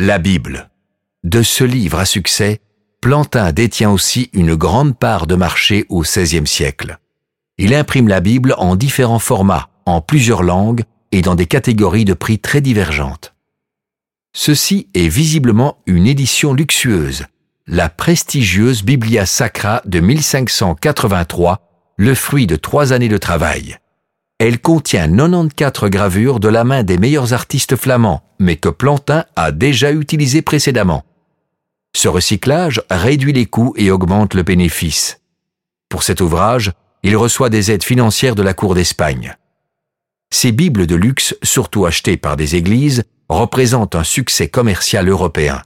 La Bible. De ce livre à succès, Plantin détient aussi une grande part de marché au XVIe siècle. Il imprime la Bible en différents formats, en plusieurs langues et dans des catégories de prix très divergentes. Ceci est visiblement une édition luxueuse, la prestigieuse Biblia Sacra de 1583, le fruit de trois années de travail. Elle contient 94 gravures de la main des meilleurs artistes flamands, mais que Plantin a déjà utilisées précédemment. Ce recyclage réduit les coûts et augmente le bénéfice. Pour cet ouvrage, il reçoit des aides financières de la Cour d'Espagne. Ces Bibles de luxe, surtout achetées par des églises, représentent un succès commercial européen.